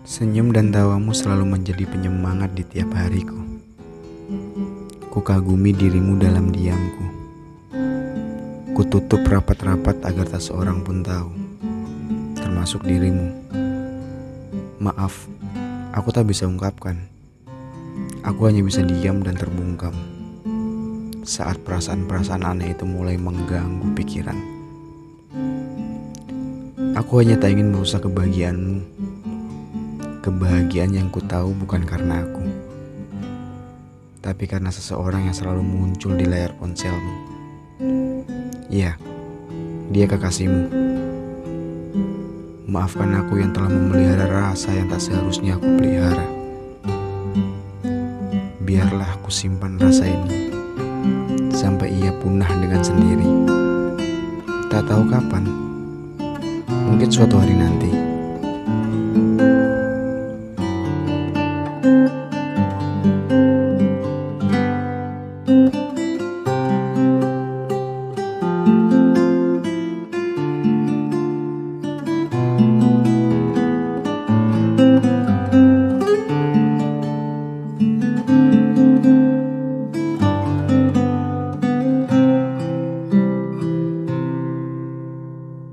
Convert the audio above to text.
Senyum dan tawamu selalu menjadi penyemangat di tiap hariku. Kukagumi dirimu dalam diamku. Kututup rapat-rapat agar tak seorang pun tahu, termasuk dirimu. Maaf, aku tak bisa ungkapkan. Aku hanya bisa diam dan terbungkam saat perasaan-perasaan aneh itu mulai mengganggu pikiran. Aku hanya tak ingin merusak kebahagiaanmu Kebahagiaan yang ku tahu bukan karena aku, tapi karena seseorang yang selalu muncul di layar ponselmu. Iya, dia kekasihmu. Maafkan aku yang telah memelihara rasa yang tak seharusnya aku pelihara. Biarlah aku simpan rasa ini sampai ia punah dengan sendiri. Tak tahu kapan, mungkin suatu hari nanti